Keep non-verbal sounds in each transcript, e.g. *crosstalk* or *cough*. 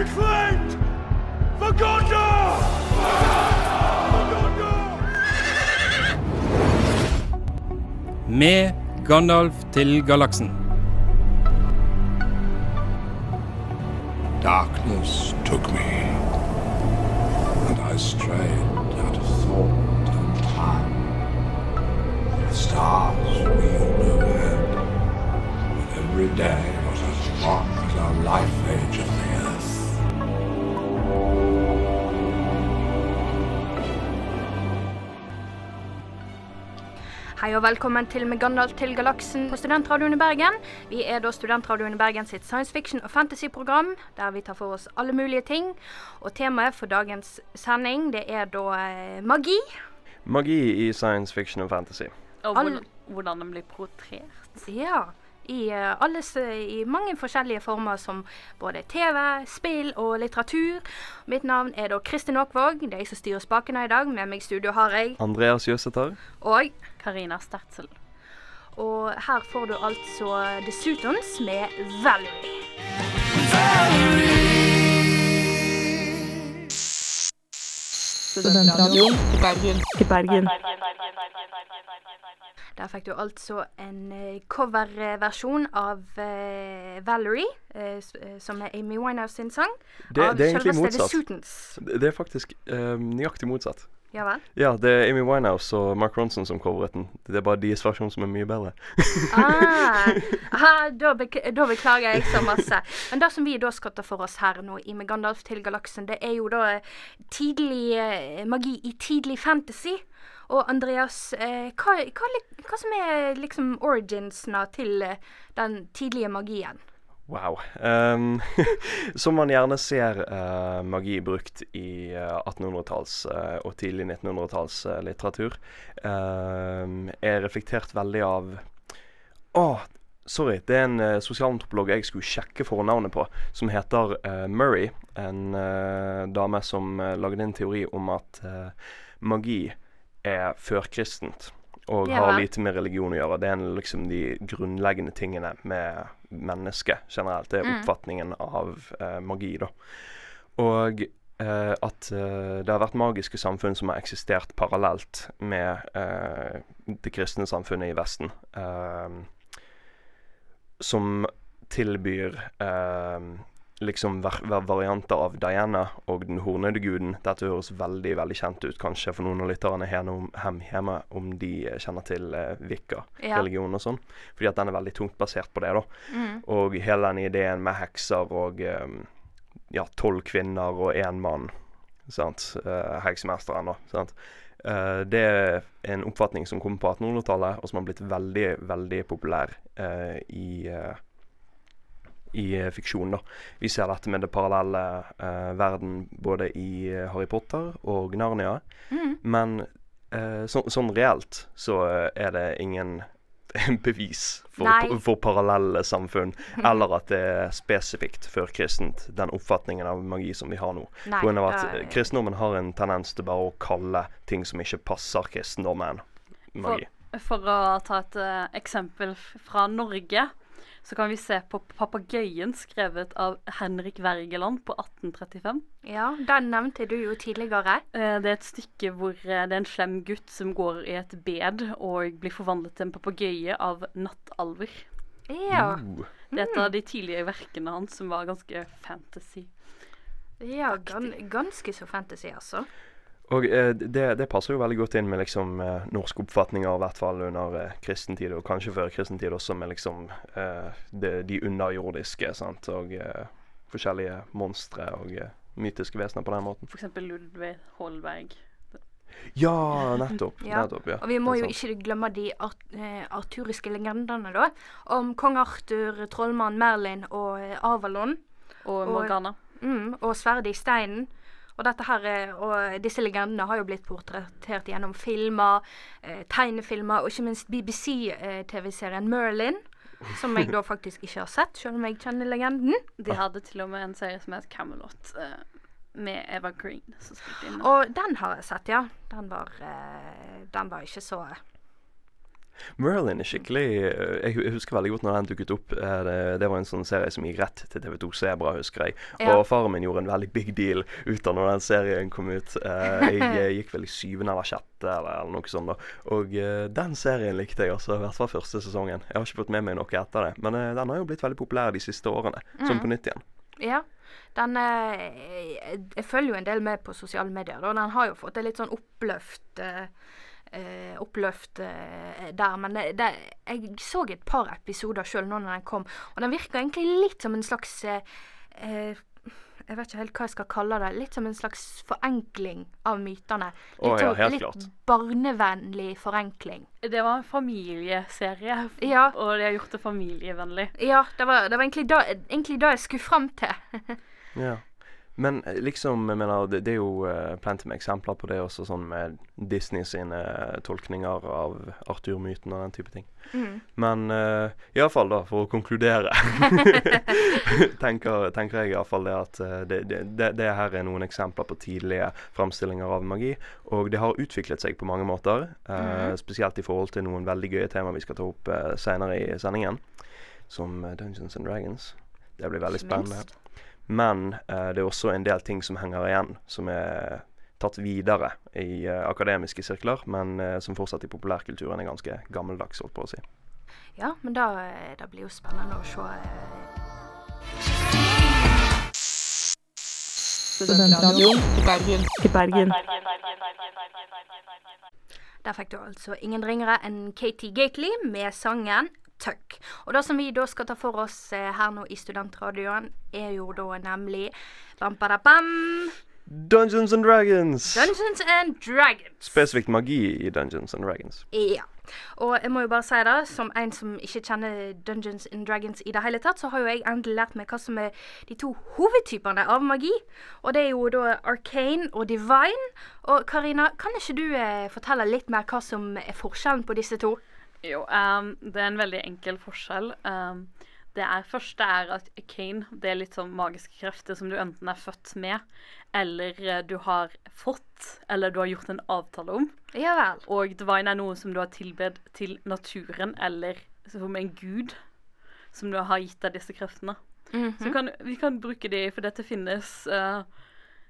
Be claimed for Gondor! For Gondor! Med Gandalf til galaksen. Darkness took me, and I strayed out of thought and time. The stars wheeled overhead, and every day Hei og velkommen til Med Gandalf til galaksen på Studentradioen i Bergen. Vi er da Studentradioen i Bergen sitt science fiction og fantasy-program, der vi tar for oss alle mulige ting. Og temaet for dagens sending, det er da eh, magi. Magi i science fiction og fantasy. Og hvordan, hvordan den blir portrert. Ja. I, eh, alle, I mange forskjellige former, som både TV, spill og litteratur. Mitt navn er da Kristin Aakvåg. Det er jeg som styrer spakene i dag. Med meg i studio har jeg. Andreas Jøsetar Og Karina Stertsel. Og her får du altså The Sutons med Valerie. Studentradioen i Bergen. Der fikk du altså en eh, coverversjon av uh, Valerie, uh, som er Amy Winehouse sin sang. Det, av det er egentlig motsatt. Det det er faktisk eh, nøyaktig motsatt. Ja vel? Ja, det er Amy Winehouse og Mark Ronson som coveret den. Det er bare deres versjon som er mye bedre. *laughs* Ah, da, bek da beklager jeg så masse. Men det som vi da skal ta for oss her nå i Med Gandalf til galaksen, det er jo da tidlig magi i tidlig fantasy. Og Andreas, eh, hva, hva, hva som er liksom originsene til eh, den tidlige magien? Wow. Um, *laughs* som man gjerne ser uh, magi brukt i uh, 1800-talls uh, og tidlig 1900-talls eh, litteratur, ehm, er reflektert veldig av Å, sorry. Det er en sosialantropolog jeg skulle sjekke fornavnet på, som heter Murray. En dame som lagde en teori om at magi er førkristent. Og Ja har lite med religion å gjøre. Det er liksom de grunnleggende tingene med mennesket generelt. Det er Mm. oppfatningen av eh, magi, da. Og eh, at eh, det har vært magiske samfunn som har eksistert parallelt med eh, det kristne samfunnet i Vesten. eh, som tilbyr eh, liksom var var- varianter av Diana og den hornede guden. Dette høres veldig veldig kjent ut, kanskje for noen av lytterne hjemme om, hjemme, om de eh, kjenner til eh, Ja. Wicca-religion og sånn. Fordi at den er veldig tungt basert på det, da. Mm. Og hele den ideen med hekser og um, ja, tolv kvinner og én mann. Sant? Uh, Heksemesteren, da. Sant? Uh, det er en oppfatning som kom på 1800-tallet, og som har blitt veldig, veldig populær uh, i eh, i eh, fiksjon, da. Vi ser dette med det parallelle eh, verden både i eh, Harry Potter og Narnia. Mm. Men eh, så, sånn reelt så eh, er det ingen *laughs* bevis for, for parallelle samfunn, eller at det er spesifikt førkristent, den oppfatningen av magi som vi har nå. Nei, På grunn av at eh, kristendommen har en tendens til bare å kalle ting som ikke passer kristendommen, magi. For å ta et uh, eksempel fra Norge, så kan vi se på papegøyen skrevet av Henrik Wergeland på 1835. Ja, den nevnte du jo tidligere. Eh, Det er et stykke hvor eh, det er en slem gutt som går i et bed og blir forvandlet til en papegøye av nattalver. Ja. Uh, Det er et av de tidligere verkene hans som var ganske fantasy. ja gan ganske så fantasy, altså. Og eh, det, det passer jo veldig godt inn med liksom eh, norske oppfatninger, i hvert fall under eh, kristentid, og kanskje før kristentid også, med liksom eh, det, de underjordiske, sant, og eh, forskjellige monstre og eh, mytiske vesener på den måten. For eksempel Ludvig Holberg. Ja, nettopp. *laughs* Ja, nettopp ja. Og vi må jo ikke glemme de art eh, arturiske legendene, da. Om kong Arthur, trollmann Merlin og eh, Avalon. Og Og- Morgana. Mm, og sverdet i steinen. Og, her, er- og disse legendene har jo blitt portrettert gjennom filmer, eh, tegnefilmer og ikke minst BBC-TV-serien Merlin. Som jeg da faktisk ikke har sett, selv om jeg kjenner legenden. De hadde til og med en serie som het Camelot, eh, med Eva Green. Og den har jeg sett, ja. Den var, eh, den var ikke så Merlin er skikkelig eh, Jeg husker veldig godt når den dukket opp. Eh, Det, det var en sånn serie som gikk rett til TV2 Sebra, husker jeg. Ja. Og faren min gjorde en veldig big deal ut av når den serien kom ut. Eh, Jeg *laughs* gikk vel i syvende eller sjette eller, eller noe sånt. da Og den serien likte jeg, altså. I hvert fall første sesongen. Jeg har ikke fått med meg noe etter det. Men den har jo blitt veldig populær de siste årene. Sånn på nytt igjen. Ja. Den jeg følger jo en del med på sosiale medier, og den har jo fått et litt sånn oppløft eh, oppløft eh, der. Men det, det, jeg så et par episoder sjøl nå når den kom, og den virker egentlig litt som en slags eh, eh, jeg vet ikke helt hva jeg skal kalle det. Litt som en slags forenkling av mytene. Litt, oh, ja, sånn- helt litt klart. barnevennlig forenkling. Det var en familieserie, *laughs* Ja. og de har gjort det familievennlig. Ja, det var, det var egentlig, da, egentlig da jeg skulle fram til. *laughs* Ja. Men eh, liksom, jeg mener, det, det er jo uh, plenty med eksempler på det også, sånn med Disney sine eh, tolkninger av Arthur-myten og den type ting. Mm. Men uh, iallfall, da, for å konkludere, *laughs* tenker, tenker jeg iallfall det at eh, det, det, det, det her er noen eksempler på tidlige framstillinger av magi. Og det har utviklet seg på mange måter, eh, spesielt i forhold til noen veldig gøye tema vi skal ta opp uh, senere i sendingen, som Dungeons and Dragons. Det blir veldig spennende. Men eh, det er også en del ting som henger igjen, som er tatt videre i eh, akademiske sirkler, men eh, som fortsatt i populærkulturen er ganske gammeldags, holdt på å si. Ja, men da, da det blir jo spennende å se. eh, Studentradioen i Bergen. I Bergen. Der fikk du altså ingen ringere enn Katie Gately med sangen Tuck. Og det som vi da skal ta for oss eh, her nå i Studentradioen, er jo da nemlig bam, bam, Dungeons and Dragons! Dungeons and Dragons. Spesifikt magi i Dungeons and Dragons. Ja. Og jeg må jo bare si det, som en som ikke kjenner Dungeons and Dragons i det hele tatt, så har jo jeg endelig lært meg hva som er de to hovedtypene av magi. Og det er jo da arcane og divine. Og Karina, kan ikke du eh, fortelle litt mer hva som er forskjellen på disse to? Jo, um, det er en veldig enkel forskjell. Um, det er, første er at Kane det er litt sånn magiske krefter som du enten er født med, eller eh, du har fått, eller du har gjort en avtale om. Ja vel. Og divine er noe som du har tilbedt til naturen, eller som en gud som du har gitt deg disse kreftene. Så vi kan, vi kan bruke de, for dette finnes uh,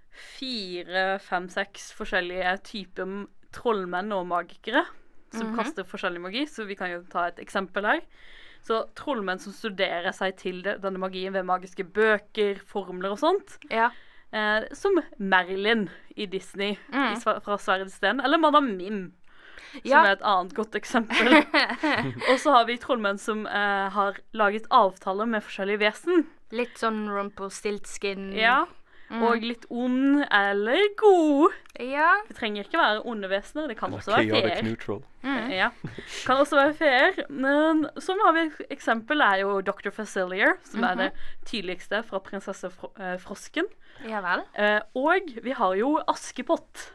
fire, fem, seks forskjellige typer trollmenn og magikere som kaster forskjellig magi, så vi kan jo ta et eksempel her. Så trollmenn som studerer seg til det, denne magien ved magiske bøker, formler og sånt. Ja. Eh, som Merlin i Disney Mm. i, fra Sverdets sten, eller Madam Mim, som Ja. er et annet godt eksempel. *laughs* og så har vi trollmenn som eh, har laget avtaler med forskjellige vesen. Litt sånn rumpelstiltskin. Ja. Og litt ond eller god. Ja. Det trenger ikke være onde vesener, det kan også være feer. Mm. Ja. Kan også være feer. Men så har vi et eksempel er jo Dr. Facilier, som er det tydeligste fra prinsesse Fro Frosken. Ja vel. Eh, og vi har jo Askepott.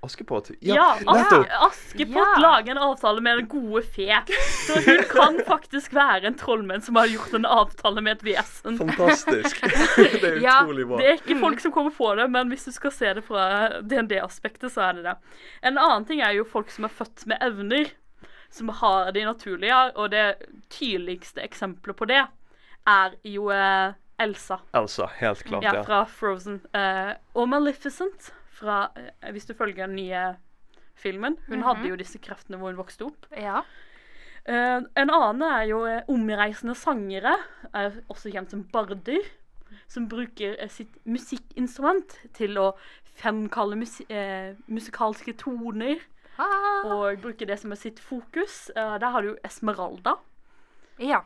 Askepott. Ja, nettopp. Aske, Askepott Ja. lager en avtale med den gode fe. Så hun kan faktisk være en trollmenn som har gjort en avtale med et vesen. Fantastisk. *laughs* det er Ja, utrolig bra. Det er ikke folk som kommer på det, men hvis du skal se det fra DND-aspektet, så er det det. En annen ting er jo folk som er født med evner, som har de naturlige, og det tydeligste eksempelet på det er jo eh, Elsa Elsa, helt klart. ja, Ja, fra Frozen. Eh, og Maleficent, fra, eh, hvis du følger den nye filmen. Hun hadde jo disse kreftene hvor hun vokste opp. Ja. Uh, en annen er jo eh, omreisende sangere, er også kjent som barder, som bruker sitt musikkinstrument til å fremkalle mus uh, musikalske toner, Ah. og bruke det som er sitt fokus. Uh, der har du jo Esmeralda. Ja.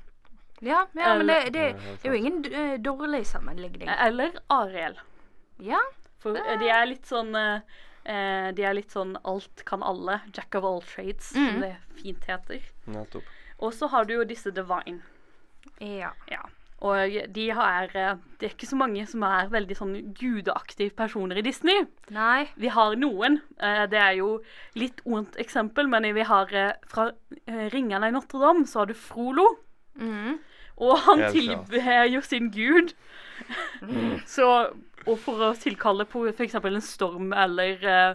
Ja, ja men det, det, er jo ingen dårlig sammenligning. Eller Ariel. Ja. For eh, de er litt sånn eh, eh, De er litt sånn alt kan alle. Jack of all trades, Mm. som det fint heter. nettopp. Og så har du jo disse divine. Ja. Ja. Og de har eh, Det er ikke så mange som er veldig sånn gudeaktive personer i Disney. Nei. Vi har noen. Det er jo litt ondt eksempel, men vi har fra Ringene i Notre-Dame så har du Frolo. Mm. Og han tilber jo sin gud. *laughs* Så Og for å tilkalle på f.eks. en storm eller eh,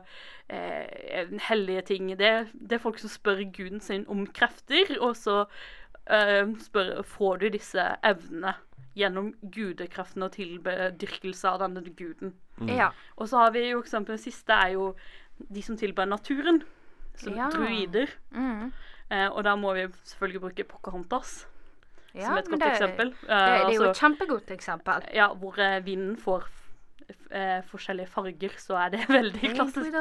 en hellige ting det, det er folk som spør guden sin om krefter, og så eh, spør, får du disse evnene gjennom gudekraften og tilbedyrkelse av denne guden. Ja. Og så har vi jo eksempel den siste er jo de som tilber naturen. Som Ja. druider. Mm. Eh, og da må vi selvfølgelig bruke Pocahontas ja som et godt det, eksempel. Det, Eh, det er jo altså- et kjempegodt eksempel. ja, hvor eh, vinden får eh, forskjellige farger, så er det *laughs* veldig klassisk.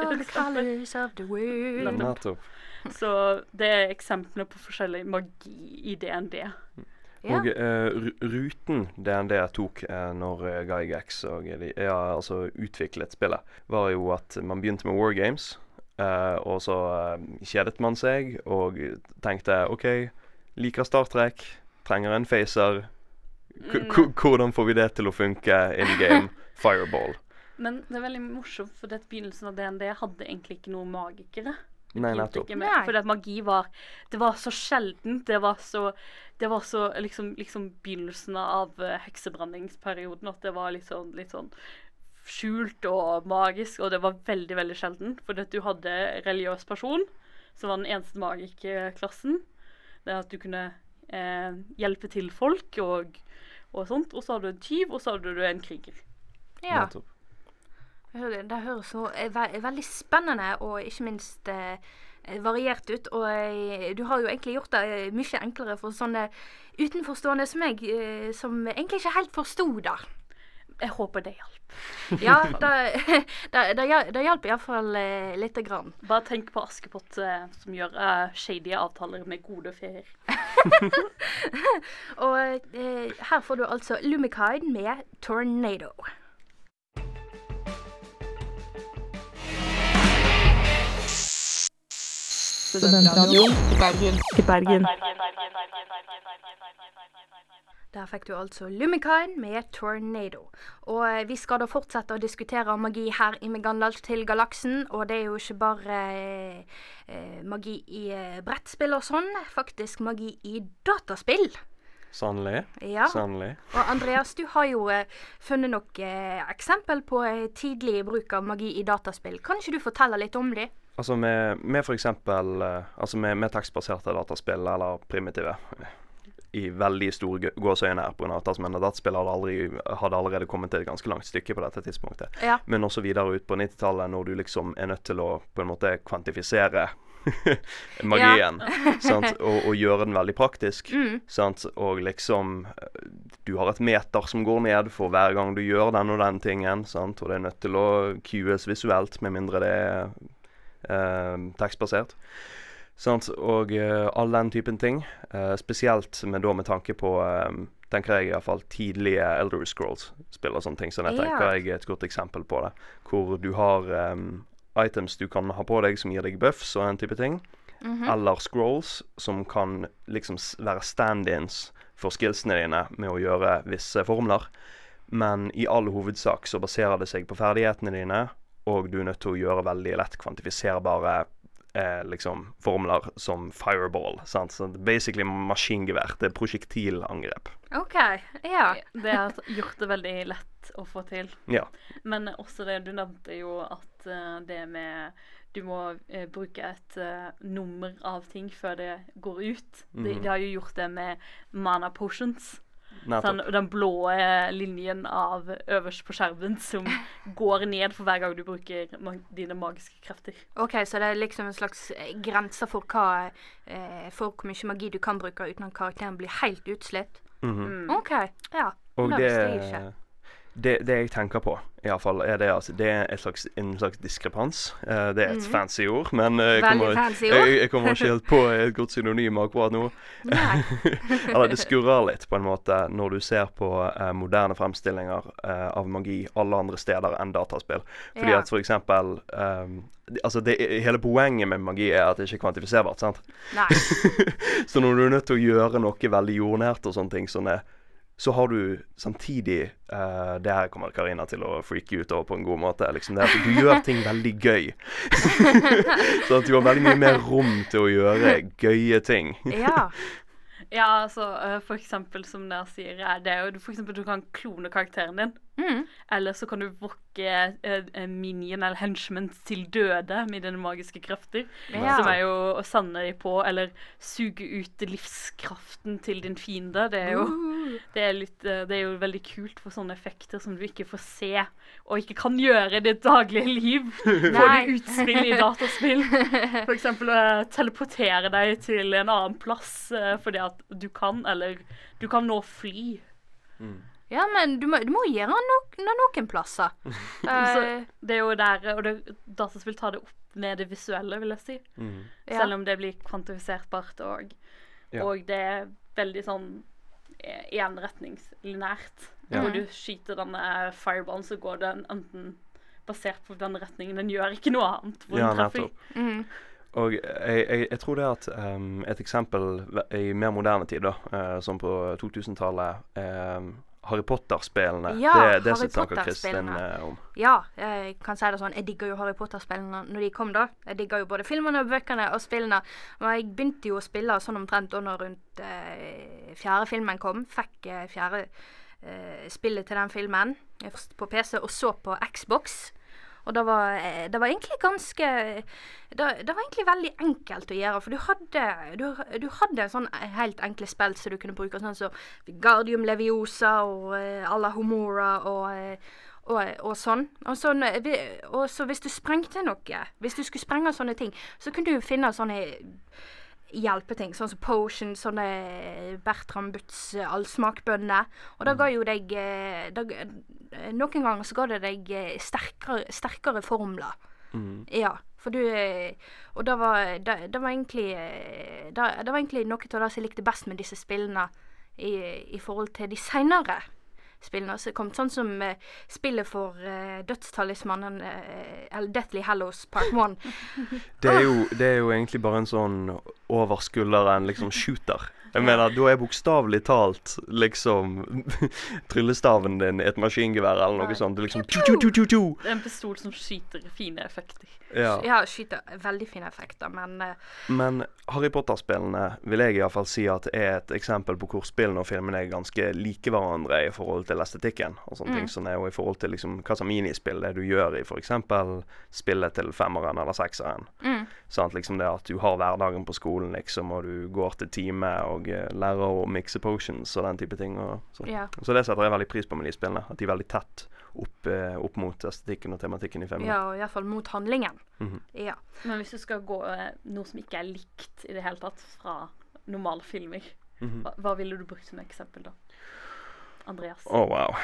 Nettopp. Så det er eksempler på forskjellig magi i DND. Ja. Og uh, ruten DND tok uh, når Gygax og de, ja, altså utviklet spillet, var jo at man begynte med War Games, uh, og så eh, kjedet man seg og tenkte OK, liker Star Trek, trenger en facer. Mm. k- hvordan får vi det til å funke in game? *laughs* Fireball. Men det er veldig morsomt, for det begynnelsen av DND hadde egentlig ikke noen magikere. Nei, nettopp. ikke fordi at magi var Det var så sjeldent. Det var så, det var så liksom, liksom begynnelsen av uh, heksebrenningsperioden at det var litt sånn, litt sånn skjult og magisk, og det var veldig, veldig sjelden. Fordi at du hadde religiøs person, som var den eneste magikerklassen. Det at du kunne eh, hjelpe til folk og, og sånt. Og så hadde du en tyv, og så hadde du en kriger. Ja. nettopp. Det, det høres så eh, ve veldig spennende og ikke minst eh, variert ut. Og eh, du har jo egentlig gjort det eh, mye enklere for sånne utenforstående som meg, eh, som egentlig ikke helt forsto det. Jeg håper det hjalp. Ja, *laughs* *laughs* det, det, det, det hjalp iallfall eh, lite grann. Bare tenk på Askepott eh, som gjør eh, shady avtaler med gode feer. *laughs* Og eh, her får du altså Lumikide med Tornado. Studentradioen i Bergen. I Bergen. Der fikk du altså Lumikine med Tornado. Og eh, vi skal da fortsette å diskutere magi her i Megandalf til galaksen. Og det er jo ikke bare eh, eh, magi i eh, brettspill og sånn, faktisk magi i dataspill. Sannelig. Ja. Sannelig. Og Andreas, du har jo funnet nok eh, eksempel på tidlig bruk av magi i dataspill. Kan ikke du fortelle litt om de? Altså med, med eksempel eh, Altså med, med tekstbaserte dataspill, eller primitive, i veldig store gå- gåseøyne her, pga. at altså, dataspill hadde, aldri, hadde allerede kommet til et ganske langt stykke på dette tidspunktet. Ja. Men også videre ut på 90-tallet, når du liksom er nødt til å på en måte kvantifisere *laughs* magien. *laughs* sant? Og, og gjøre den veldig praktisk. Mm. Sant? Og liksom Du har et meter som går ned for hver gang du gjør den og den tingen. Sant? Og det er nødt til å cues visuelt, med mindre det er tekstbasert. Sant? Og eh, all den typen ting. Eh, spesielt med, da med tanke på eh, tenker jeg iallfall tidlige Elder Scrolls spiller sånne ting. Så det Ja. tenker jeg er et godt eksempel på det. Hvor du har eh, items du kan ha på deg som gir deg buffs og den type ting. Mhm. Eller scrolls som kan liksom være stand-ins for skillsene dine med å gjøre visse formler. Men i all hovedsak så baserer det seg på ferdighetene dine, og du er nødt til å gjøre veldig lett kvantifiserbare eh, liksom formler som fireball. Sant? Så basically maskingevær. Det er prosjektilangrep. OK. Ja. Det har gjort det veldig lett å få til. Ja. Men også det du nevnte jo at eh, det med Du må eh, bruke et uh, nummer av ting før det går ut. de, Mhm. de har jo gjort det med mana potions. Nettopp. Sånn, den blå eh, linjen av øverst på skjermen som *laughs* går ned for hver gang du bruker ma dine magiske krefter. OK, så det er liksom en slags eh, grense for hva eh, For hvor mye magi du kan bruke uten at karakteren blir helt utslitt? Mhm. OK. Ja. Og det det, visste jeg ikke. Det, det jeg tenker på, i alle fall, er det altså Det er slags, en slags diskrepans. Uh, det er et Mhm. fancy ord, men uh, jeg kommer, fancy ord. jeg, jeg kommer ikke helt på et godt synonym akkurat nå. *laughs* *laughs* Eller det skurrer litt, på en måte, når du ser på uh, moderne fremstillinger av magi alle andre steder enn dataspill. Fordi Ja. at for eksempel ehm, Altså, det, hele poenget med magi er at det ikke er kvantifiserbart, sant? *laughs* Så når du er nødt til å gjøre noe veldig jordnært og sånne ting, sånne, så har du samtidig uh, Det her kommer Karina til å freake ut over på en god måte. liksom det at Du gjør ting veldig gøy. *laughs* så at du har veldig mye mer rom til å gjøre gøye ting. Ja. *laughs* Ja, altså uh, for eksempel som dere sier, er det jo for eksempel du kan klone karakteren din. Mm. Eller så kan du vokke eh, minien eller henchmen til døde med dine magiske krefter. Ja. Som er jo å sende dem på, eller suge ut livskraften til din fiende. Det er jo, det er litt, eh, det er jo veldig kult for sånne effekter som du ikke får se, og ikke kan gjøre i ditt daglige liv. *laughs* Får du utspill i dataspill. Eksempel å teleportere deg til en annen plass eh, fordi at du kan, eller du kan nå fly. Ja, men du må, du må gjøre nok, noen plasser. *laughs* Så Eh, det er jo der, og det, dataspill tar det opp med det visuelle, vil jeg si. Mm. ja. Selv om det blir kvantifiserbart òg. Ja. og det er veldig sånn eh, enretningslinært. Ja. Når du skyter denne fireballen, så går den enten basert på den retningen. Den gjør ikke noe annet. Hvor Ja, den treffer. mm. Og jeg, jeg, jeg tror det at um, et eksempel i mer moderne tid, da, uh, som på 2000-tallet em, Harry Potter-spillene. Ja, det, det Harry snakker Kristin eh, om. Ja, jeg kan si det sånn. Jeg digger jo Harry Potter-spillene når de kom, da. Jeg digger jo både filmene og bøkene og spillene. Men jeg begynte jo å spille sånn omtrent når rundt eh, fjerde filmen kom. Fikk eh, fjerde eh, spillet til den filmen eh, først på PC, og så på Xbox. Og det var, eh, det var egentlig ganske det, det var egentlig veldig enkelt å gjøre, for du hadde, du, du hadde sånn helt enkle spill som du kunne bruke, sånn som Guardium Leviosa og uh, Alla Homora og eh, og, og sånn. Og, eh, og så hvis du sprengte noe, hvis du skulle sprenge sånne ting, så kunne du finne sånne hjelpeting, sånn som potion, sånne Bertram Butts eh, allsmakbønner. Og da ga jo deg eh, eh, Noen ganger så ga det deg eh, sterkere, sterkere formler. Mm. Ja, for du eh, Og det var, det, det var egentlig eh, det, var egentlig noe av det som jeg likte best med disse spillene i, i forhold til de seinere spillene som kom. Sånn som uh, spillet for uh, dødstalismannen, uh, eller Deathly Hallows Part 1. *laughs* Det er, jo, det er jo egentlig bare en sånn over skulderen liksom shooter. Jeg mener, da er bokstavelig talt liksom *laughs* tryllestaven din et maskingevær eller noe Nei. sånt. Du liksom tju, tju, tju. Det er en pistol som skyter fine effekter. Ja. Ja, skyter veldig fine effekter, men uh... Men Harry Potter-spillene vil jeg iallfall si at er et eksempel på hvor spillene og filmene er ganske like hverandre i forhold til estetikken og sånne ting. Sånn er jo i forhold til liksom hva som minispill det du gjør i f.eks. spillet til femmeren eller sekseren. mm, Sant, liksom det at du har hverdagen på skolen, liksom, og du går til time og eh, lærer å mikse potions og den type ting. Og, så. ja. så det setter jeg veldig pris på med de spillene. At de er veldig tett opp, eh, opp mot estetikken og tematikken i filmen. ja, og iallfall mot handlingen. Mhm. Ja. Men hvis du skal gå eh, noe som ikke er likt i det hele tatt fra normale filmer, -hmm. hva, hva ville du brukt som eksempel da? Andreas? Oh, wow.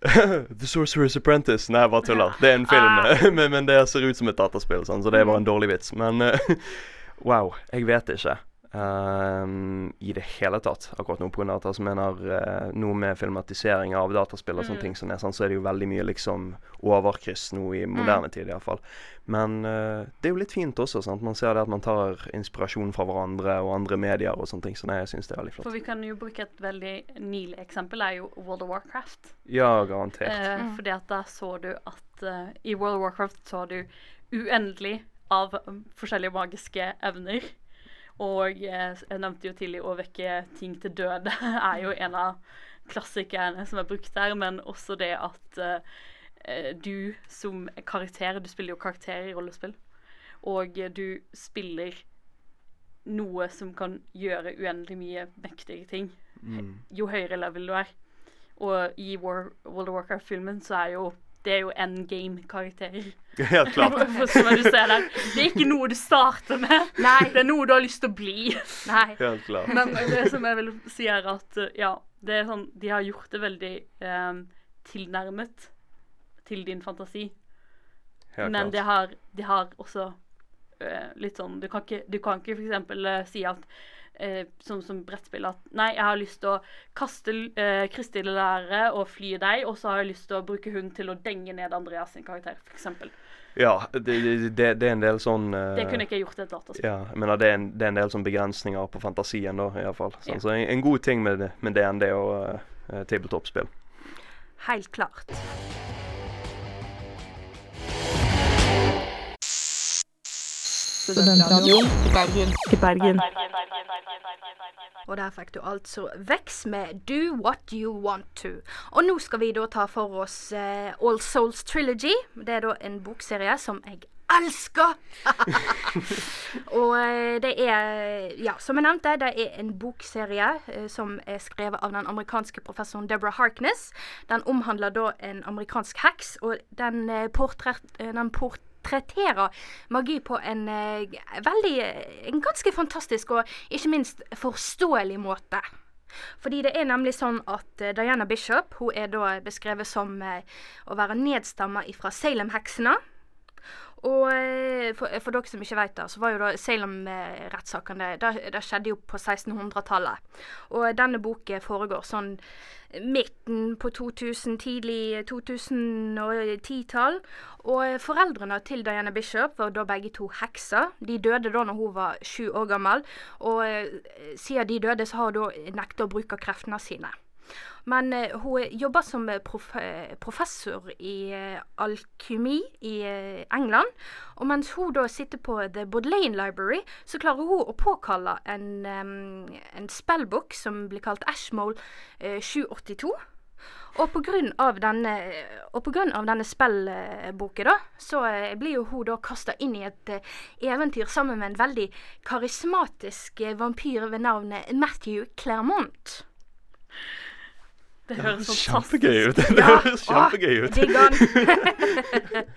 *laughs* The Sorcerer's Apprentice. Nei, jeg bare tuller. Det er en film, *laughs* men, men det ser ut som et dataspill, sånn, så det er bare en dårlig vits. Men *laughs* wow, jeg vet ikke. Um, I det hele tatt, akkurat nå. På grunn av at jeg mener uh, noe med filmatisering av dataspill og sånne Mm. ting, som sånn, så er det jo veldig mye liksom overkryss nå i moderne tid, iallfall. Men uh, det er jo litt fint også. sant? Man ser det at man tar inspirasjon fra hverandre og andre medier og sånne ting. Så nei, jeg syns det er veldig flott. For vi kan jo bruke et veldig nylig eksempel, er jo World of Warcraft. Ja, garantert. Uh, Mm. Fordi at da så du at uh, i World of Warcraft så du uendelig av um, forskjellige magiske evner. Og eh, jeg nevnte jo tidlig å vekke ting til døde *laughs* er jo en av klassikerne som er brukt der, men også det at eh, du som karakter Du spiller jo karakter i rollespill, og du spiller noe som kan gjøre uendelig mye mektige ting Mm. jo høyere level du er. Og i War, World of Warcraft-filmen så er jo det er jo endgame-karakterer. *laughs* Ja, klart. Som du ser der, Det er ikke noe du starter med. Nei. Det er noe du har lyst til å bli. Nei. Helt klart. Men det som jeg vil si, er at uh, ja, det er sånn, de har gjort det veldig um, tilnærmet til din fantasi. Helt Men klart. det har, de har også uh, litt sånn Du kan ikke, du kan ikke eksempel øh, si at øh, som, som brettspill at Nei, jeg har lyst til å kaste øh, lære og fly deg, og så har jeg lyst til å bruke hun til å denge ned Andreas sin karakter, eksempel. Ja, det, det, det, er en del sånn eh, Det kunne jeg ikke gjort i et dataspill. Ja, men det er, en, det er en del sånn begrensninger på fantasien, da, iallfall. Sånn, Ja. Så en, en god ting med, med DND og uh, tabletop-spill. Helt klart. Studentradioen i Bergen. I Bergen. Og der fikk du altså Vex med Do What You Want To. Og nå skal vi da ta for oss eh, All Souls Trilogy. Det er da en bokserie som jeg elsker! *laughs* og eh, det er, ja, som jeg nevnte, det er en bokserie eh, som er skrevet av den amerikanske professoren Deborah Harkness. Den omhandler da en amerikansk heks, og den, eh, portrett, eh, den portretterer magi på en eh, veldig En ganske fantastisk og ikke minst forståelig måte. Fordi det er nemlig sånn at eh, Diana Bishop hun er da beskrevet som eh, å være nedstamma fra Salem-heksene. Og eh, for, for dere som ikke vet det, så var jo da Salem-rettssakene det, det skjedde jo på 1600-tallet. Og denne boken foregår sånn midten på 2000, tidlig 2010-tall. Og foreldrene til Diana Bishop var da begge to hekser. De døde da når hun var sju år gammel. Og eh, siden de døde, så har hun da nekta å bruke kreftene sine. Men eh, hun jobber som eh, prof eh, professor i alkymi i England. Og mens hun da sitter på The Bodleian Library, så klarer hun å påkalle en, en spellbok som blir kalt Ashmole eh, 782. Og av denne, på grunn av denne spellboken, da, så blir jo hun da kasta inn i et eventyr sammen med en veldig karismatisk vampyr ved navnet Matthew Claremont. Det høres kjempegøy ut. Det høres kjempegøy ut. Ja. Digger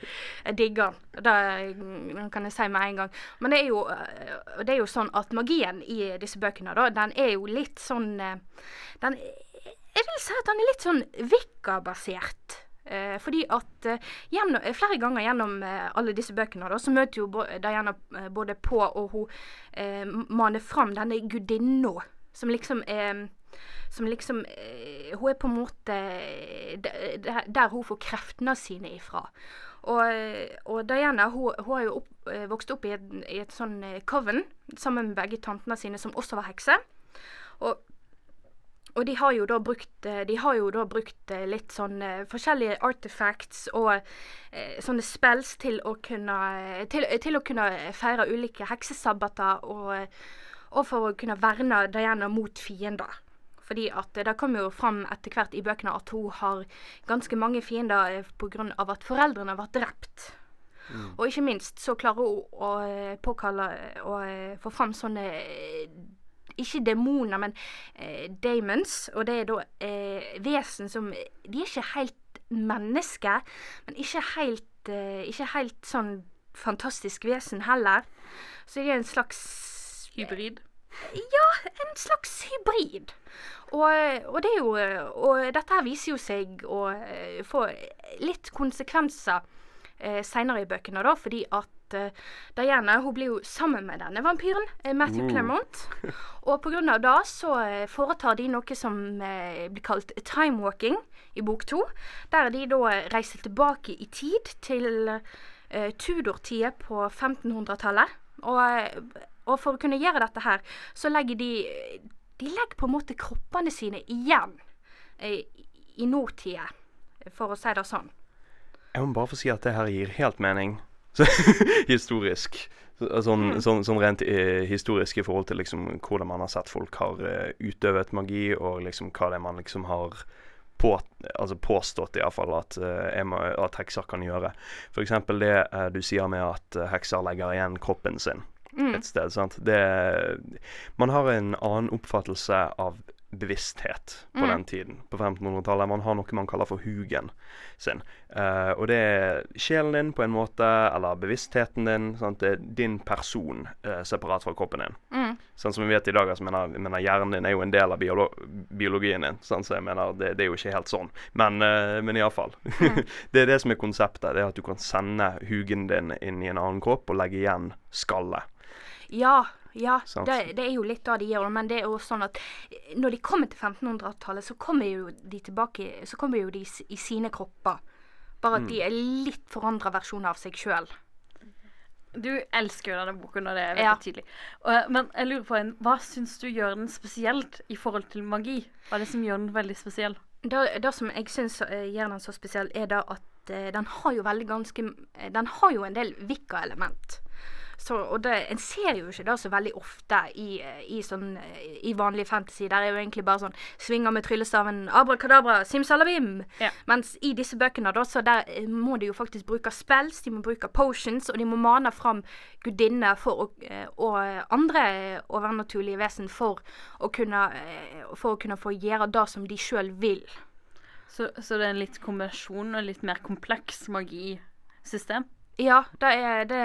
jeg digger den. *laughs* Det kan jeg si med en gang. Men det er, jo, øh, det er jo sånn at magien i disse bøkene, da, den er jo litt sånn øh, Den Jeg vil si at den er litt sånn Wicca-basert. Eh, fordi at eh, gjennom, eh, flere ganger gjennom eh, alle disse bøkene da, så møter jo Diana eh, både på og hun eh, maner fram denne gudinna som liksom er som liksom eh, Hun er på en måte eh, der, hun får kreftene sine ifra. Og, og Diana hun, hun har jo opp, eh, vokst opp i et, i et sånn coven sammen med begge tantene sine, som også var hekser. Og, og de har brukt, de har jo da brukt litt sånn forskjellige artifacts og sånne spells til å kunne til, til å kunne feire ulike heksesabbater og, og for å kunne verne Diana mot fiender. Fordi at eh, det kommer jo fram etter hvert i bøkene at hun har ganske mange fiender pga. på grunn av at foreldrene har vært drept. Og ikke minst så klarer hun å eh, påkalle og eh, få fram sånne eh, ikke demoner, men eh, demons. Og det er da eh, vesen som De er ikke helt mennesker, men ikke helt, eh, ikke helt sånn fantastisk vesen heller. Så de er en slags Hybrid. Ja, en slags hybrid. Og, og det jo Og dette her viser jo seg å eh, få litt konsekvenser eh, seinere i bøkene, da, fordi at eh, Diana hun blir jo sammen med denne vampyren, eh, Matthew Clermont. Og på grunn av det så eh, foretar de noe som eh, blir kalt timewalking i bok to. Der de da reiser tilbake i tid til eh, Tudor-tida på 1500-tallet. Og, og for å kunne gjøre dette her, så legger de De legger på en måte kroppene sine igjen eh, i nåtida, for å si det sånn. Jeg må bare få si at det her gir helt mening. *laughs* Så, historisk. Så- Sånn, sånn, sånn rent eh, historisk i forhold til liksom hvordan man har sett folk har eh, utøvet magi, og liksom hva det er man liksom har på, altså påstått iallfall at, uh, at hekser kan gjøre. F.eks. det eh, du sier med at eh, hekser legger igjen kroppen sin et sted. sant? Det, man har en annen oppfattelse av bevissthet på den tiden, på 1500-tallet. Man har noe man kaller for hugen sin. Uh, og det er sjelen din på en måte, eller bevisstheten din. Sant? Det er din person uh, separat fra kroppen din. Sånn som vi vet i dag, altså, mener, mener, hjernen din er jo en del av biolo biologien din. Sånn, så jeg mener, det, det er jo ikke helt sånn. Men, uh, men iallfall. *laughs* det er det som er konseptet. Det er at du kan sende hugen din inn i en annen kropp og legge igjen skallet. Ja, ja. Det, det er jo litt det de gjør. Men det er jo sånn at når de kommer til 1500-tallet, så kommer jo de tilbake Så kommer jo de i sine kropper. Bare at de er litt forandra versjoner av seg sjøl. Du elsker jo denne boken, og det er veldig Ja. tydelig. Og, men jeg lurer på en, hva syns du gjør den spesielt i forhold til magi? Hva er det som gjør den veldig spesiell? Det, det som jeg syns eh, gjør den så spesiell, er da at eh, den har jo veldig ganske eh, Den har jo en del Wicca-element. Så, og det, En ser jo ikke det så veldig ofte i, i, sånn, i vanlig fantasy. Der er jo egentlig bare sånn svinger med tryllestaven, abrakadabra, simsalabim. Ja. Mens i disse bøkene da, så der må de jo faktisk bruke spells, de må bruke potions, og de må mane fram gudinner å, eh, og andre overnaturlige vesen for å kunne, eh, for å kunne få gjøre det som de sjøl vil. Så, så det er en litt kombinasjon og litt mer kompleks magisystem? Ja, det er, det,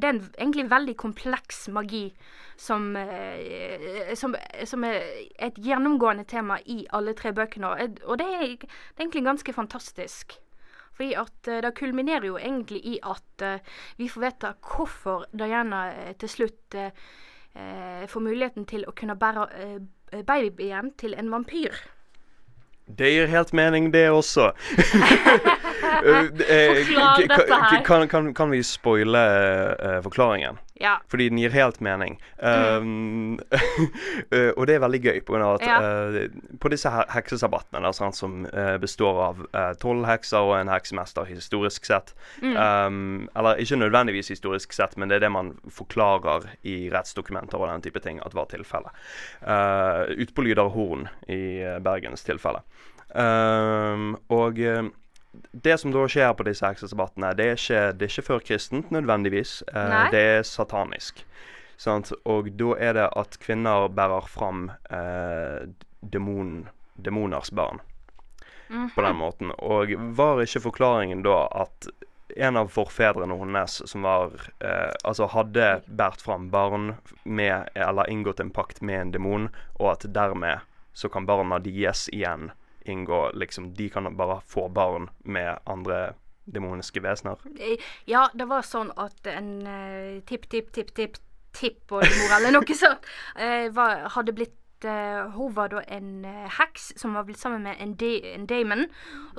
det er en egentlig veldig kompleks magi som, eh, som, som er et gjennomgående tema i alle tre bøkene. Og det er, det er egentlig ganske fantastisk. Fordi at eh, det kulminerer jo egentlig i at eh, vi får vite hvorfor Diana til slutt får muligheten til å kunne bære babyen til en vampyr. Det gir helt mening, det også. *laughs* Eh, eh, *laughs* Forklar dette her. Kan, kan, kan vi spoile uh, forklaringen? Ja. Fordi den gir helt mening. Um, *laughs* eh, og det er veldig gøy, på grunn av at Ja. uh, på disse heksesabattene heksesabbatene, da, sant, som uh, består av tolv hekser og en heksemester historisk sett um, Eller ikke nødvendigvis historisk sett, men det er det man forklarer i rettsdokumenter og den type ting at var tilfellet. Uh, Ute på Lyder Horn i Bergens tilfelle. Um, og det som da skjer på disse heksesabbatene, det det er ikke før kristent nødvendigvis. Eh, det er satanisk. Sant? Og da er det at kvinner bærer fram eh, demon, demoners barn på den måten. Og var ikke forklaringen da at en av forfedrene hennes som var eh, Altså hadde båret fram barn med Eller inngått en pakt med en demon, og at dermed så kan barna dies igjen inngå liksom De kan bare få barn med andre demoniske vesener. Eh, Ja, det var sånn at en uh, tipp, tipp, tipp, tipp, tippoldemor eller noe *laughs* sånt uh, var, hadde blitt eh, Hun var da en eh, heks som var blitt sammen med en, de, en daemon.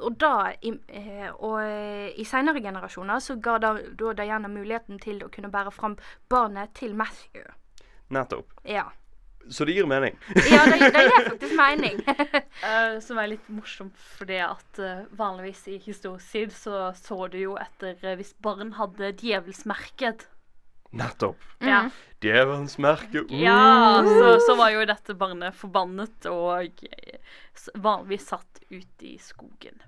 Og da i, eh, og, eh, i senere generasjoner så ga da, da Diana muligheten til å kunne bære fram barnet til Matthew. Nettopp. Ja. Så det gir mening. *laughs* Ja, det, det gir faktisk mening. uh, *laughs* som er litt morsomt fordi at uh, vanligvis i historisk tid så så du jo etter uh, hvis barn hadde djevelsmerket. Nettopp. Ja. Djevelens merke. Uh! Ja, så, så var jo dette barnet forbannet og vanligvis satt ute i skogen.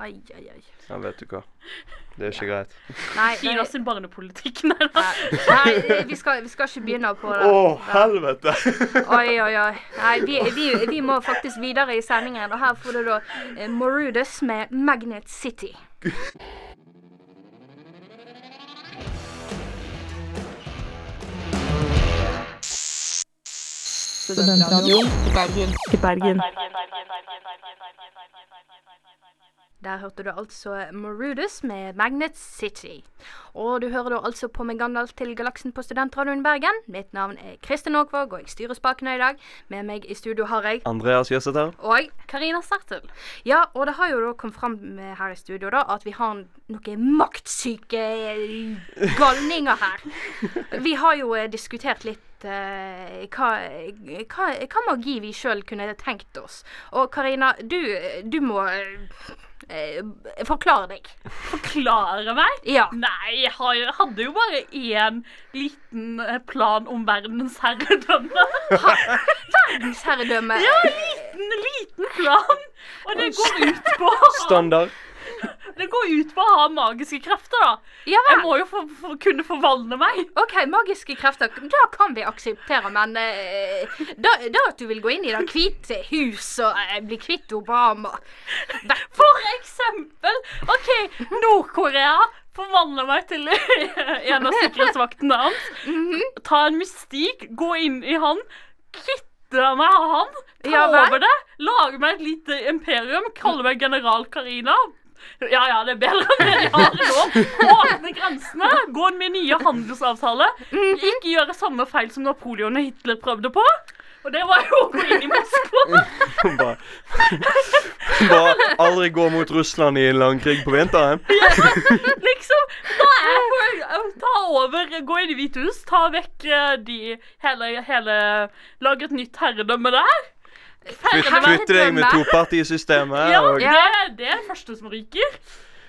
Ai, ai, ai. Ja, vet du hva. Det er ikke greit. Nei, Ida oss sin barnepolitikk. Nei da. nei vi, skal, vi skal ikke begynne på det. Å, helvete! *laughs* Oi, oi, oi. Nei, vi, vi, vi må faktisk videre i sendingen. Og her får du da eh, Morudus med Magnet City. Studentradioen i Bergen. I Bergen. Der hørte du altså Marudus med Magnet City. Og du hører da altså på med Gandalf til galaksen på Studentradioen Bergen. Mitt navn er Kristin Aakvåg, og jeg styrer spakene i dag. Med meg i studio har jeg Andreas Jøseth her. Og Karina Sertel. Ja, og det har jo da kommet fram med her i studio da at vi har noen maktsyke galninger her. *laughs* Vi har jo eh, diskutert litt eh, hva, hva, hva magi vi sjøl kunne tenkt oss. Og Karina, du, du må eh, forklare deg. Forklare meg? Ja. Nei, jeg hadde jo bare én liten eh, plan om verdensherredømme. Verdensherredømme. Ja, liten, liten plan. Og det går ut på Standard. Det går ut på å ha magiske krefter, da. Ja Jeg må jo for, for, kunne forvandle meg. OK, magiske krefter. Da kan vi akseptere, men eh, da, da at du vil gå inn i Det hvite hus og eh, bli kvitt Obama Ver- For eksempel OK, Nord-Korea forvandler meg til *laughs* en av sikkerhetsvaktene hans. Ta en mystikk, gå inn i han, kvitte meg av han, ta Ja over det, lage meg et lite imperium, kalle meg general Karina. Ja, ja, det er bedre enn det de har nå. Åpne grensene, gå med nye handelsavtaler. Ikke gjøre samme feil som Napoleon og Hitler prøvde på. Og det var jo å gå inn i Moskva. Bare, bare aldri gå mot Russland i en lang krig på vinteren. liksom, da er for ta over, gå inn i Hvite hus, ta vekk eh, de hele, hele Lage et nytt herredømme der. Kvitt- Kvitte deg med topartisystemet. Ja, og det, det er det første som ryker.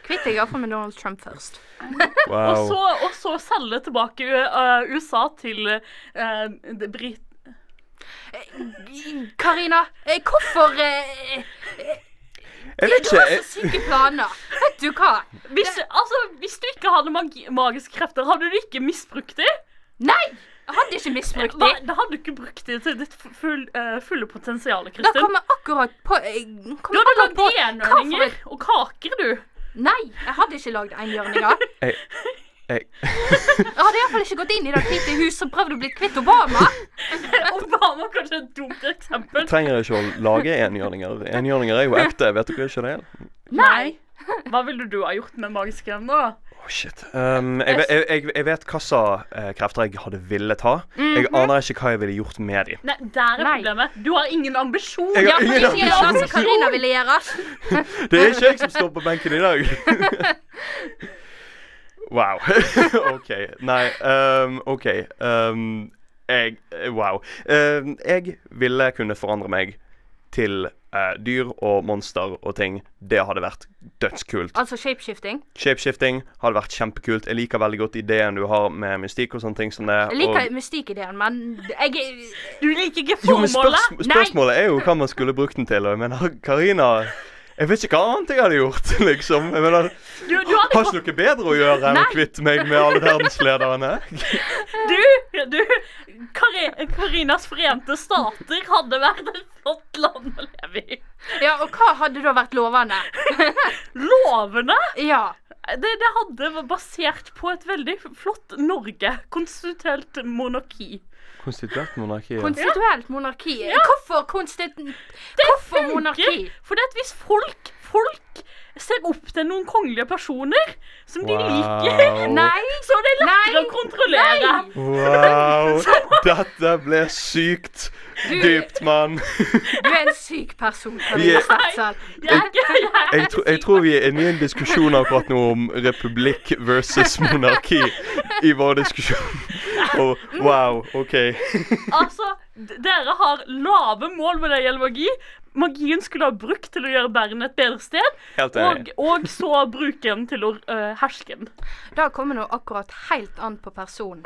Kvitt deg iallfall med Donald Trump først. Og så, og så selge tilbake eh, USA til uh, Brit... Karina, eh, hvorfor uh, Jeg vet Du har så syke planer. Vet du hva? Hvis, altså, hvis du ikke hadde magi magiske krefter, hadde du ikke misbrukt dem? Nei! Jeg hadde ikke misbrukt Da, dem. da hadde du ikke brukt dem til ditt full, uh, fulle potensial, Da Kristin. kom jeg akkurat på eh, Du kom jeg hadde lagd enhjørninger og kaker, du. Nei, jeg hadde ikke lagd enhjørninger. *laughs* Jeg, jeg, Jeg hadde iallfall ikke gått inn i Det hvite huset og prøvd å bli kvitt Obama. *laughs* Obama er kanskje et dumt eksempel. trenger ikke å lage enhjørninger. Enhjørninger er jo ekte, vet dere ikke det? Nei. Hva ville du ha gjort med magiske hender? Å, shit. Um, jeg, jeg, jeg, jeg vet hvilke eh, krefter jeg hadde villet ha. Jeg aner ikke hva jeg ville gjort med dem. Nei, der er Nei. problemet. Du har ingen ambisjon. Jeg har ingen ikke gjør det Karina ville gjøre. *laughs* Det er ikke jeg som står på benken i dag. *laughs* wow. *laughs* OK. Nei, um, OK. Um, jeg Wow. Um, jeg ville kunne forandre meg til eh, dyr og monster og ting. Det hadde vært dødskult. Altså shapeshifting. Shapeshifting hadde vært kjempekult. Jeg liker veldig godt ideen du har med mystikk og sånne ting som det. Jeg liker og, mystikkideen, men jeg Du liker ikke jo, men formålet. spørs, spørsmålet er jo hva man skulle brukt den til. Og jeg mener, Karina Jeg vet ikke hva annet jeg hadde gjort, *laughs* liksom. Jeg mener, Du, du, hadde, Har ikke noe bedre å gjøre enn å kvitte meg med alle verdenslederne? *laughs* du, du Kari- Karinas forente stater hadde vært et flott land å leve i. Ja, og hva hadde da vært lovende? *laughs* Lovene Ja. Det, det hadde vært basert på et veldig flott Norge. Konstituelt monarki. Konstituert monarki. ja. Konstituelt monarki. Hvorfor konstit... Hvorfor monarki? Fordi at hvis folk, folk ser opp til noen kongelige personer som de liker, *laughs* Nei. så det er lettere Nei. å kontrollere. Wow. *laughs* Dette ble sykt dypt, mann. *laughs* Du er en syk person. Er- Stertsel. Jeg, jeg, jeg, Jeg, tro, jeg tror vi er inne i en diskusjon akkurat nå om republikk versus monarki i vår diskusjon. Og wow, OK. Altså, dere har lave mål når det gjelder magi. Magien skulle ha brukt til å gjøre verden et bedre sted, Helt og, enig. og så bruke den til å uh, herske den. Da kommer nå akkurat helt an på personen.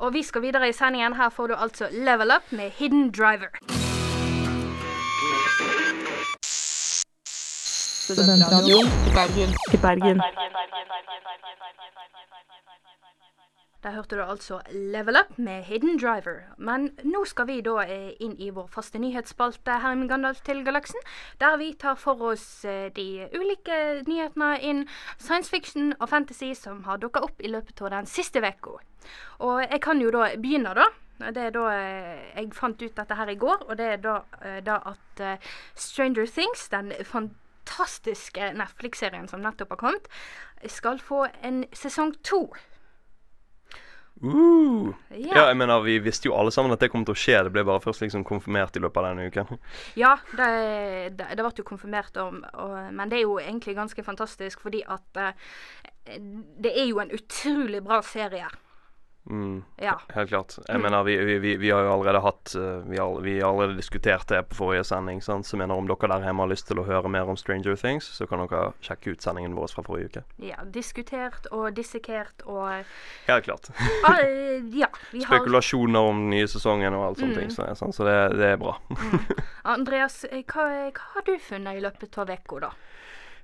Og vi skal videre i sendingen. Her får du altså Level Up med Hidden Driver. Studentradioen i Bergen. I Bergen. Der hørte du altså Level Up med Hidden Driver. Men nå skal vi da eh, inn i vår faste nyhetsspalte her i Gandalf til galaksen, der vi tar for oss eh, de ulike nyhetene innen science fiction og fantasy som har dukka opp i løpet av den siste uka. Og jeg kan jo da begynne, da. Det er da eh, Jeg fant ut dette her i går, og det er da, da at Stranger Things, den fantastiske Netflix-serien som nettopp har kommet, skal få en sesong to. Uh. Ja. Ja, jeg mener, Vi visste jo alle sammen at det kom til å skje. Det ble bare først liksom konfirmert i løpet av denne uken. *laughs* Ja, det, det, det ble jo konfirmert om, og, men det er jo egentlig ganske fantastisk, fordi at uh, det er jo en utrolig bra serie. Mm, Ja. helt klart. Jeg mener, vi, vi, vi, vi har jo allerede hatt eh, vi, har, vi har allerede diskutert det på forrige sending. Sant? Så mener, om dere der hjemme har lyst til å høre mer om Stranger Things, så kan dere sjekke ut sendingen vår fra forrige uke. ja diskutert og dissekert og Helt klart. *laughs* ah, Ja. Vi har Spekulasjoner om den nye sesongen og alt sånne Mm. ting. Så, så det, det er bra. *laughs* Andreas, eh, hva, hva har du funnet i løpet av uka, da?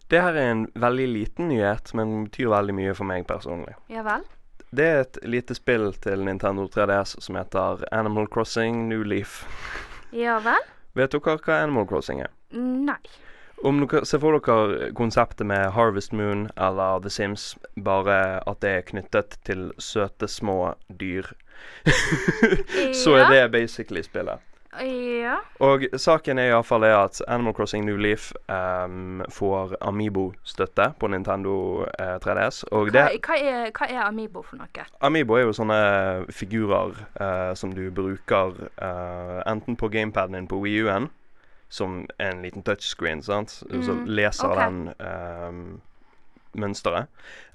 Det her er en veldig liten nyhet, men betyr veldig mye for meg personlig. Ja vel? Det er et lite spill til Nintendo 3DS som heter Animal Crossing New Leaf. Ja vel? Vet dere hva Animal Crossing er? Nei. Om dere ser for dere konseptet med Harvest Moon eller The Sims, bare at det er knyttet til søte, små dyr, *laughs* så er det basically spillet. Ja. Og saken er iallfall at Animal Crossing New Leaf um, får Amibo-støtte på Nintendo eh, 3DS. Og Hva, det hva, er, hva er Amibo for noe? Amiibo er jo sånne figurer eh, som du bruker eh, enten på gamepaden din på Wii U-en, som en liten touchscreen, sant, så Mm, leser okay. den um, mønsteret.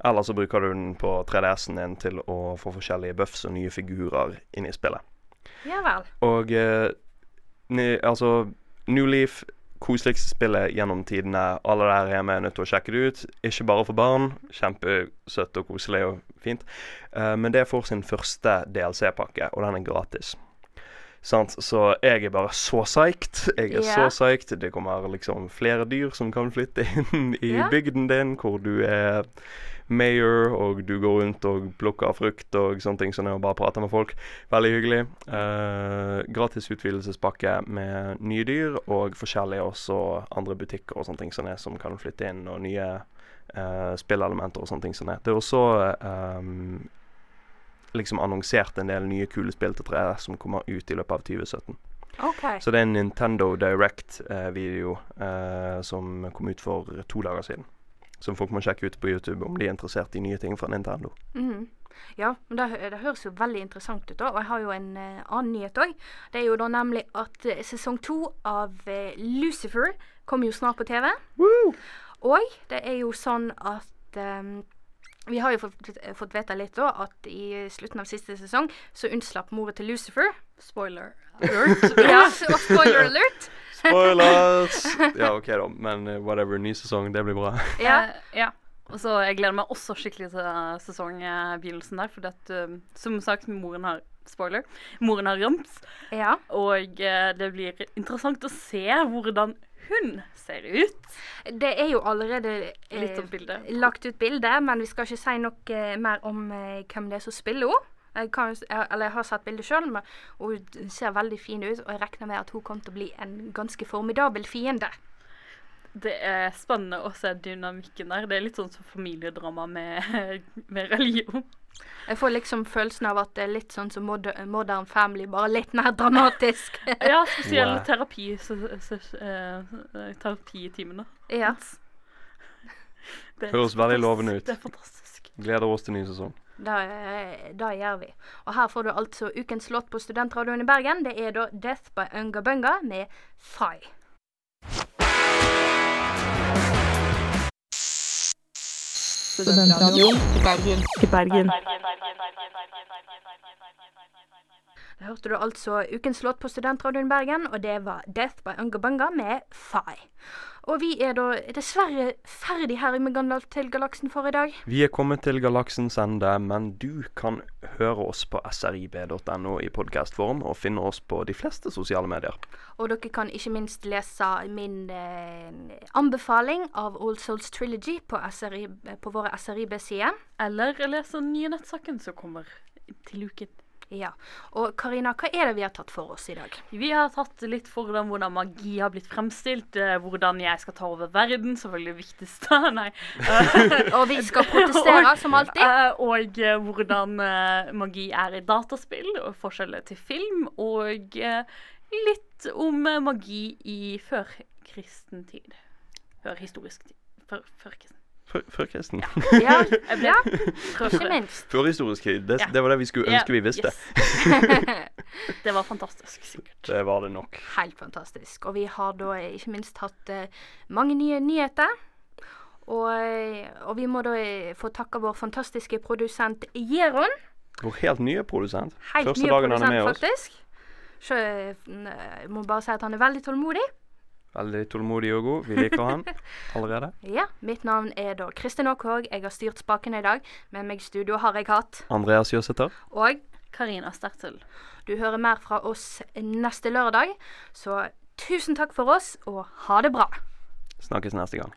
Eller så bruker du den på 3DS-en din til å få forskjellige buffs og nye figurer inn i spillet. Ja vel. Og eh, ni, altså New Leaf koseligste spillet gjennom tidene. Alle der hjemme er nødt til å sjekke det ut. Ikke bare for barn. Kjempesøtt og koselig og fint. Uh, men det får sin første DLC-pakke, og den er gratis. Sant? Så jeg er bare så psyched. Jeg er yeah. så psyched. Det kommer liksom flere dyr som kan flytte inn i yeah. bygden din, hvor du er mayor, og du går rundt og plukker frukt og sånne ting sånn, og bare prater med folk. Veldig hyggelig. Eh, gratis utvidelsespakke med nye dyr, og forskjellige også andre butikker og sånne ting som, er, som kan flytte inn, og nye uh, spillelementer og sånne ting som er. Det er også um, liksom annonsert en del nye kule spill til 3DS som kommer ut i løpet av 2017. Okay. Så det er en Nintendo Direct-video uh, som kom ut for to dager siden. Som folk må sjekke ut på YouTube om de er interessert i nye ting fra Nintendo. Mhm. Ja, men det, det høres jo veldig interessant ut. da, Og jeg har jo en uh, annen nyhet òg. Det er jo da nemlig at uh, sesong to av uh, Lucifer kommer jo snart på TV. Og det er jo sånn at um, Vi har jo fått, fått vite litt da at i slutten av siste sesong så unnslapp moren til Lucifer. Spoiler. alert. *laughs* ja, og spoiler alert! Spoilers! ja, OK, da. Men eh, whatever. Ny sesong, det blir bra. Ja. Ja. Og så Jeg gleder meg også skikkelig til eh, sesongbegynnelsen der. For at, eh, som sagt, moren har spoiler. Moren har rams. ja. Og det blir interessant å se hvordan hun ser ut. Det er jo allerede eh, Litt om lagt ut bilde, men vi skal ikke si noe mer om eh, hvem det er som spiller henne. Jeg, kan, jeg, eller jeg har sett bildet sjøl, og hun ser veldig fin ut. Og jeg regner med at hun kommer til å bli en ganske formidabel fiende. Det er spennende å se dynamikken der. Det er litt sånn som familiedrama med, *laughs* med religion. Jeg får liksom følelsen av at det er litt sånn som Modern, modern Family, bare litt mer dramatisk. *laughs* Ja, spesielt Wow. terapi, så, så, eh, terapitimene. ja. *laughs* Høres veldig lovende ut. Det er fantastisk. Gleder oss til ny sesong. Det, det gjør vi. Og her får du altså ukens låt på Studentradioen i Bergen. Det er da 'Death by Unga Bunga' med Fay. Studentradioen i Bergen. I Bergen. Hørte du altså ukens låt på Studentradioen Bergen, og det var 'Death by Ungabunga' med Fai. Og vi er da dessverre ferdig her med Gandalf til galaksen for i dag. Vi er kommet til galaksens ende, men du kan høre oss på srib.no i podkastform, og finne oss på de fleste sosiale medier. Og dere kan ikke minst lese min eh, anbefaling av All Souls Trilogy på, SRIB, på våre SRIB-sider. Eller lese den nye nettsaken som kommer til uken. Ja. Og Karina, hva er det vi har tatt for oss i dag? Vi har tatt litt for hvordan, hvordan magi har blitt fremstilt, eh, hvordan jeg skal ta over verden, selvfølgelig det viktigste. Nei. *laughs* Og vi skal protestere, som alltid. Eh, og eh, hvordan magi er i dataspill, og forskjeller til film, og litt om magi i førkristen tid. Før historisk tid. Før, før kristen. Før, kristen. Ja, ja ikke minst. Førhistorisk tid. Det, det var det vi skulle ønske vi visste. Yes. *laughs* Det var fantastisk, sikkert. Det var det nok. Helt fantastisk. Og vi har da ikke minst hatt eh, mange nye nyheter. Og, eh, og vi må da eh, få takke vår fantastiske produsent Jeron. Vår helt nye produsent. Helt Første nye dagen han er produsent, faktisk. oss. faktisk. Så eh, jeg må bare si at han er veldig tålmodig. Veldig tålmodig og god. Vi liker han *laughs* allerede. Ja, Mitt navn er da Kristin Aakvåg. Jeg har styrt spakene i dag. Med meg i studio har jeg hatt. Andreas Jøsæter. Og Karina Stertel. du hører mer fra oss neste lørdag. Så tusen takk for oss, og ha det bra. Snakkes neste gang.